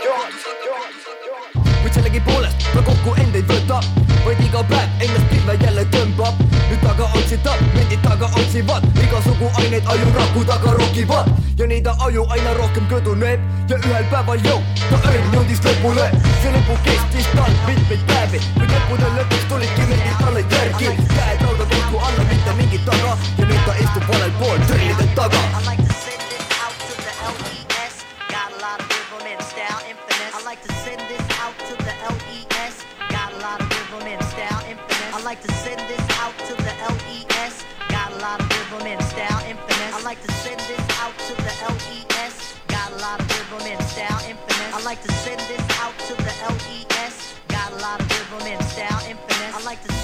Sellegipoolest ta kokku end ei võta, vaid iga päev ennast pilve jälle tõmbab. nüüd taga otsitab, mendid taga otsivad, igasugu aineid ajuraku taga rokivad ja nii ta aju aina rohkem kõduneb ja ühel päeval jõu, ta õnn jõudis lõpule. see lõpu kestis tal mitmeid päevi, kuid lõppude lõpuks tulidki mendid talle järgi. käed rauda kokku alla, mitte mingit taga ja nüüd ta istub valel pool trillide taga. I like to send this out to the like to send this out to the LES. Got a lot of rhythm and style and finesse. I like to send this out to the LES. Got a lot of rhythm and style and finesse. I like to send this out to the LES. Got a lot of rhythm and style and finesse. I like to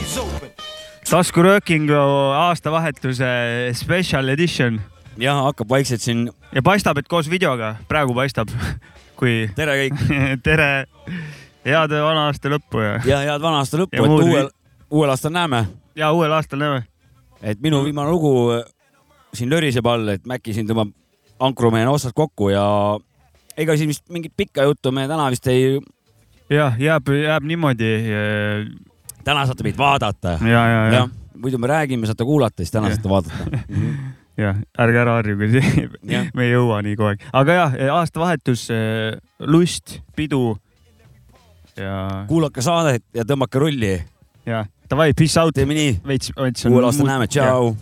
stays open. taskuröökingu aastavahetuse special edition. jah, hakkab vaikselt siin. ja paistab, et koos videoga, praegu paistab, kui. tere kõik. tere, head vana aasta lõppu ja. ja head vana aasta lõppu, et muud uuel, uuel aastal näeme. ja uuel aastal näeme. et minu viimane lugu äh, siin löriseb all, et Mäkki siin tõmbab ankrumehena otsad kokku ja ega siin vist mingit pikka juttu me täna vist ei. jah, jääb, jääb niimoodi. Täna saate meid vaadata. ja, ja, ja, muidu me räägime, saate kuulata, siis täna saate vaadata. jah, ärge ära harjuge, Jah. me ei jõua nii kogu aeg, aga jah, aastavahetus, lust, pidu ja. kuulake saadet ja tõmmake rulli. ja, davai, peace out. teeme nii. veits, veits. uuel aastal näeme, tšau.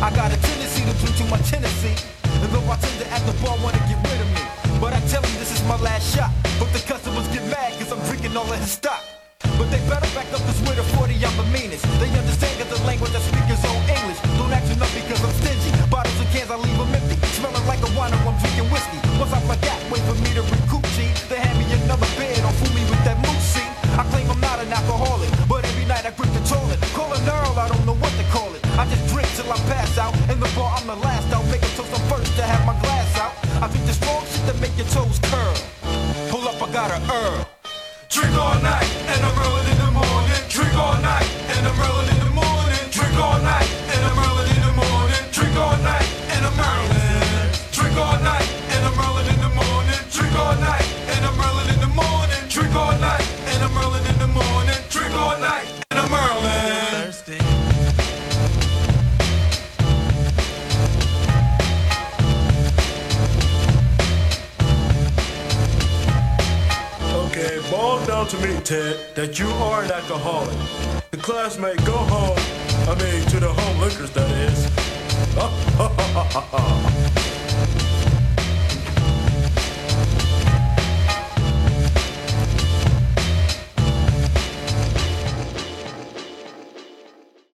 I got a tendency to to my Tennessee. And though I tend to at the bar wanna get rid of me. But I tell them this is my last shot. But the customers get mad cause I'm drinking all of his stock. They better back up this with a 40, I'm the meanest. They understand cause the language I speak is all English. Don't act enough because I'm stingy. Bottles and cans, I leave them empty. Smelling like a wino, I'm drinking whiskey. Once I that, wait for me to recoup G. They hand me another beer, don't fool me with that moose see. I claim I'm not an alcoholic, but every night I grip the toilet. Call an Earl, I don't know what to call it. I just drink till I pass out. In the bar, I'm the last out. Make a toast, I'm first to have my glass out. I drink the strong shit that make your toes curl. Pull up, I got a Earl. Drink all night, and I'm rolling in the morning. Drink all night, and I'm rolling down to me, Ted, that you are an alcoholic. The classmate, go home. I mean, to the home liquors, that is.